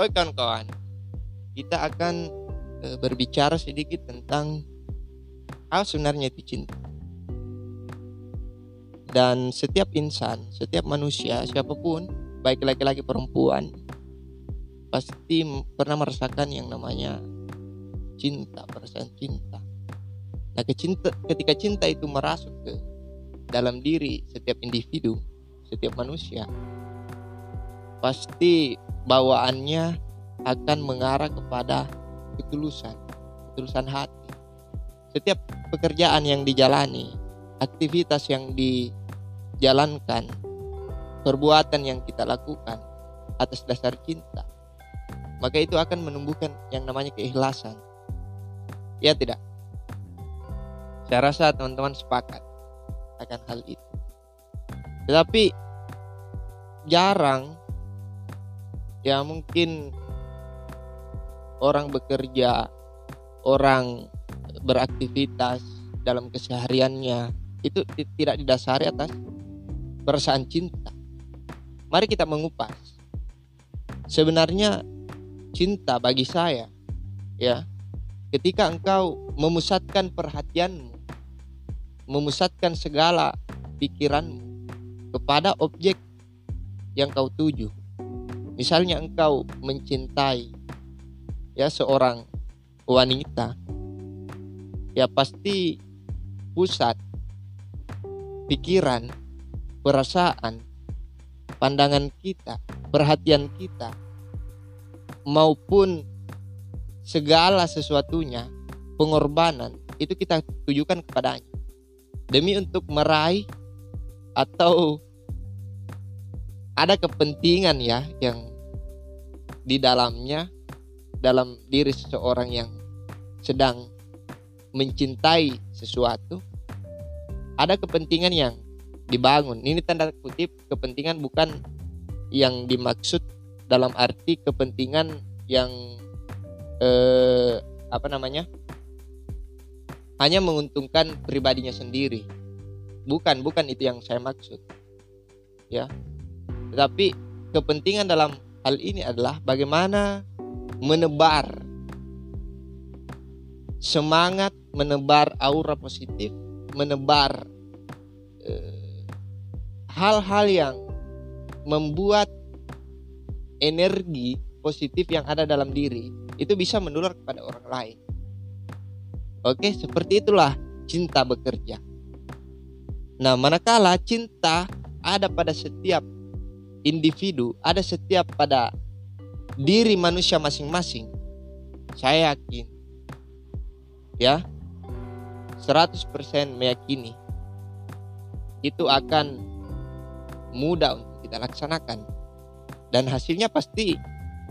Oke kawan-kawan, kita akan e, berbicara sedikit tentang apa sebenarnya itu cinta. Dan setiap insan, setiap manusia, siapa pun, baik laki-laki perempuan, pasti pernah merasakan yang namanya cinta, perasaan cinta. Nah, kecinta, ketika cinta itu merasuk ke dalam diri setiap individu, setiap manusia, pasti bawaannya akan mengarah kepada ketulusan, ketulusan hati. Setiap pekerjaan yang dijalani, aktivitas yang dijalankan, perbuatan yang kita lakukan atas dasar cinta, maka itu akan menumbuhkan yang namanya keikhlasan. Ya tidak? Saya rasa teman-teman sepakat akan hal itu. Tetapi jarang ya mungkin orang bekerja, orang beraktivitas dalam kesehariannya itu tidak didasari atas perasaan cinta. Mari kita mengupas. Sebenarnya cinta bagi saya ya, ketika engkau memusatkan perhatianmu, memusatkan segala pikiranmu kepada objek yang kau tuju misalnya engkau mencintai ya seorang wanita ya pasti pusat pikiran perasaan pandangan kita perhatian kita maupun segala sesuatunya pengorbanan itu kita tujukan kepadanya. Demi untuk meraih atau ada kepentingan ya yang di dalamnya dalam diri seseorang yang sedang mencintai sesuatu ada kepentingan yang dibangun. Ini tanda kutip kepentingan bukan yang dimaksud dalam arti kepentingan yang eh, apa namanya? Hanya menguntungkan pribadinya sendiri. Bukan bukan itu yang saya maksud ya. Tetapi kepentingan dalam hal ini adalah bagaimana menebar semangat, menebar aura positif, menebar eh, hal-hal eh, yang membuat energi positif yang ada dalam diri itu bisa menular kepada orang lain. Oke, seperti itulah cinta bekerja. Nah, manakala cinta ada pada setiap individu, ada setiap pada diri manusia masing-masing. Saya yakin ya 100% meyakini itu akan mudah untuk kita laksanakan dan hasilnya pasti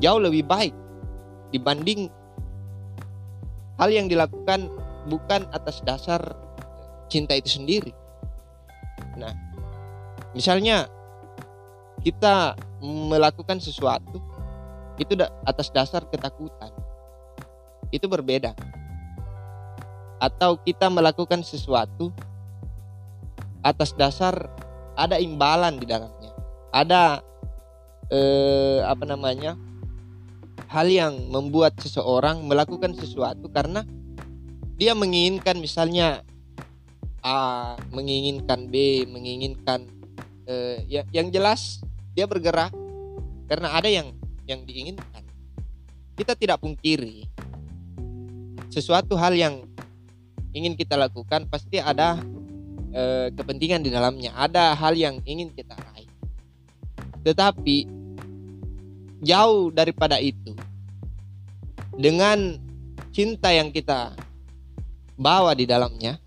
jauh lebih baik dibanding hal yang dilakukan bukan atas dasar cinta itu sendiri. Nah, misalnya kita melakukan sesuatu itu atas dasar ketakutan. Itu berbeda. Atau kita melakukan sesuatu atas dasar ada imbalan di dalamnya. Ada eh, apa namanya hal yang membuat seseorang melakukan sesuatu karena dia menginginkan misalnya A menginginkan B menginginkan eh, ya, yang jelas dia bergerak karena ada yang yang diinginkan. Kita tidak pungkiri sesuatu hal yang ingin kita lakukan pasti ada e, kepentingan di dalamnya, ada hal yang ingin kita raih. Tetapi jauh daripada itu, dengan cinta yang kita bawa di dalamnya,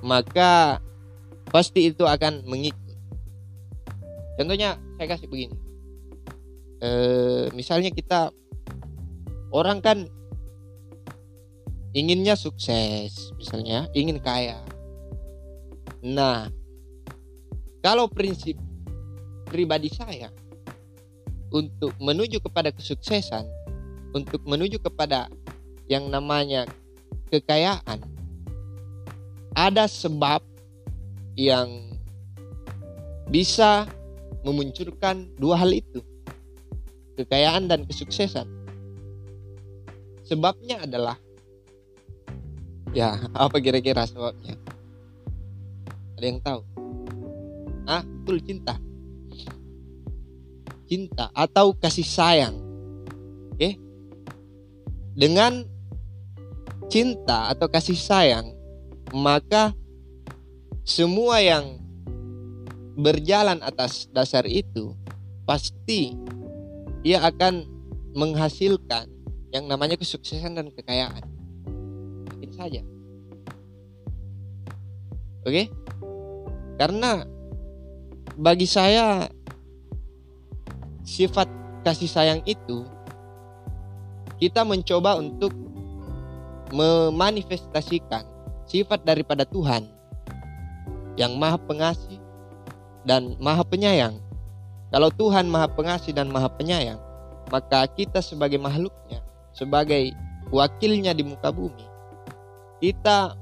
maka pasti itu akan mengikut Contohnya saya kasih begini. E, misalnya kita orang kan inginnya sukses, misalnya ingin kaya. Nah, kalau prinsip pribadi saya untuk menuju kepada kesuksesan, untuk menuju kepada yang namanya kekayaan, ada sebab yang bisa memunculkan dua hal itu. kekayaan dan kesuksesan. Sebabnya adalah ya apa kira-kira sebabnya? Ada yang tahu? Ah, betul cinta. Cinta atau kasih sayang. Oke? Dengan cinta atau kasih sayang, maka semua yang berjalan atas dasar itu pasti ia akan menghasilkan yang namanya kesuksesan dan kekayaan. Mungkin saja. Oke? Karena bagi saya sifat kasih sayang itu kita mencoba untuk memanifestasikan sifat daripada Tuhan yang maha pengasih dan maha penyayang kalau Tuhan Maha Pengasih dan Maha Penyayang, maka kita sebagai makhluknya, sebagai wakilnya di muka bumi, kita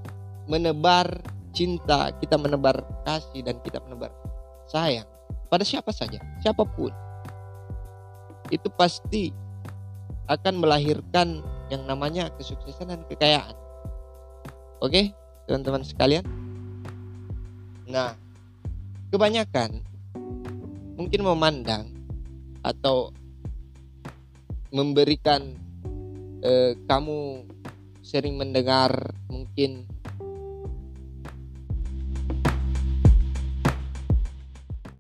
menebar cinta, kita menebar kasih dan kita menebar sayang pada siapa saja, siapa pun. Itu pasti akan melahirkan yang namanya kesuksesan dan kekayaan. Oke, teman-teman sekalian. Nah, kebanyakan mungkin memandang atau memberikan eh, kamu sering mendengar mungkin